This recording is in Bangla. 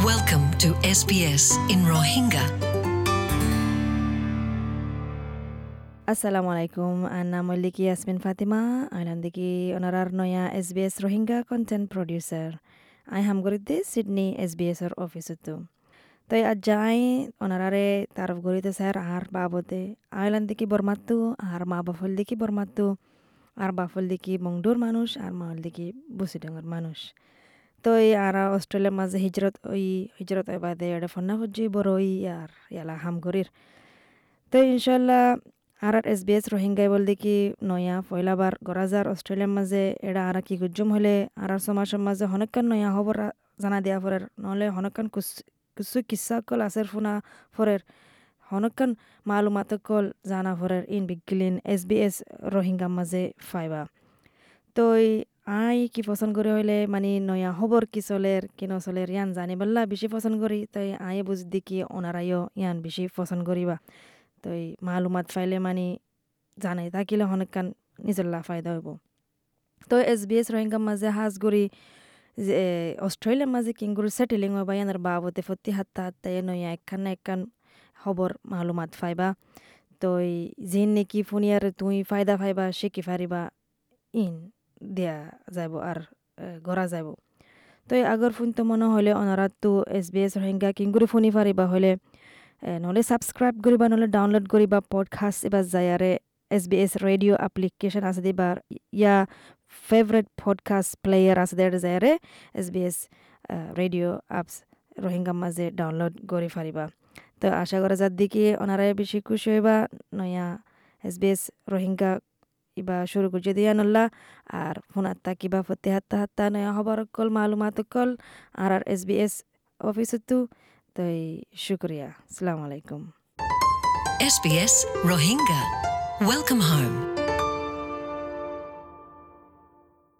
Welcome to SBS in Rohingya. আসসালামু আলাইকুম আন্না মল্লিকি ইয়াসমিন ফাতিমা আইলাম দেখি ওনারার নয়া S B S Rohingya content producer I হামগরিতে সিডনি এস বি এসর অফিসতো তাই আজ যাই ওনারারে তারফ গরিতে স্যার আর বাবতে আইলাম দেখি বরমাত্তু আর মা বাফল দেখি বরমাত্তু আর বাফল দেখি মংডুর মানুষ আর মাল দেখি বুসিডাঙ্গর মানুষ তো এই আর অস্ট্রেলিয়ার মাঝে হিজরত ওই হিজরত বাদে এটা ফন্না ফুজি বড় ওই আর ইয়ালা হামগরির তো ইনশাল্লাহ আর আর এস বি এস রোহিঙ্গাই বল দেখি নয়া পয়লাবার গরাজার অস্ট্রেলিয়ার মাঝে এরা আর কি গুজম হলে আর আর সমাজের মাঝে হনকান নয়া খবর জানা দিয়া ফরের নহলে হনকান কিছু কিসা কল আসার ফোনা ফরের হনকান মালুমাত কল জানা ফরের ইন বিগলিন এস বি এস রোহিঙ্গার মাঝে ফাইবা তো আই, কি পছন্দ করে হইলে মানে নয়া খবর কি চলের, কি নচলের, ইয়ান জানি বললা বেশি পছন্দ করি। তাই আই বুঝ দেখি ওনারাইও ইয়ান বেশি পছন্দ করিবা। তো এই মালুমাত ফাইলে মানে জানাই থাকিলে হনকান নিজল্লা ফায়দা হইব। তো এস বি এস রোহিঙ্গার মাঝে হাজ গড়ি যে অস্ট্রেলিয়ার মাঝে কিংগুর সেটেলিং হবা ইয়ানার বাবতে ফতি হাত্তা হাত্তা নয়া একখান না একখান খবর মালুমাত ফাইবা। তো জিন নেকি ফুনিয়ার তুই ফায়দা ফাইবা শিখি ফারিবা, ইন। দেয়া যাব আর গড়া যাব তো আগর ফোন তো মনে হলে অনারাত তো এস বি এস রোহিঙ্গা কিংগুরি ফোনি ফারিবা হলে নহ'লে ছাবস্ক্ৰাইব কৰিবা, নহ'লে ডাউনলোড কৰিবা পডকাষ্ট এবাৰ যায়াৰে S B S radio' application আছে দিবা, ইয়া ফেভৰেট পডকাষ্ট প্লেয়াৰ আছে দেৰ যায়াৰে S B S radio' apps রোহিঙ্গার মাঝে ডাউনলোড করে ফারিবা তো আশা করা যার দিকে ওনারাই বেশি খুশি হইবা, নয়া এস বি এস রোহিঙ্গা ইবা শুরু করছে দিয়া নল্লা আর ফোন হাত্তা কিবা ফতে হাত্তা হাত্তা নয়া হবার কল, মালুমাত কল, আর আর এস বি এস অফিসতো তো শুক্রিয়া আসসালামু আলাইকুম SBS Rohingya. Welcome home.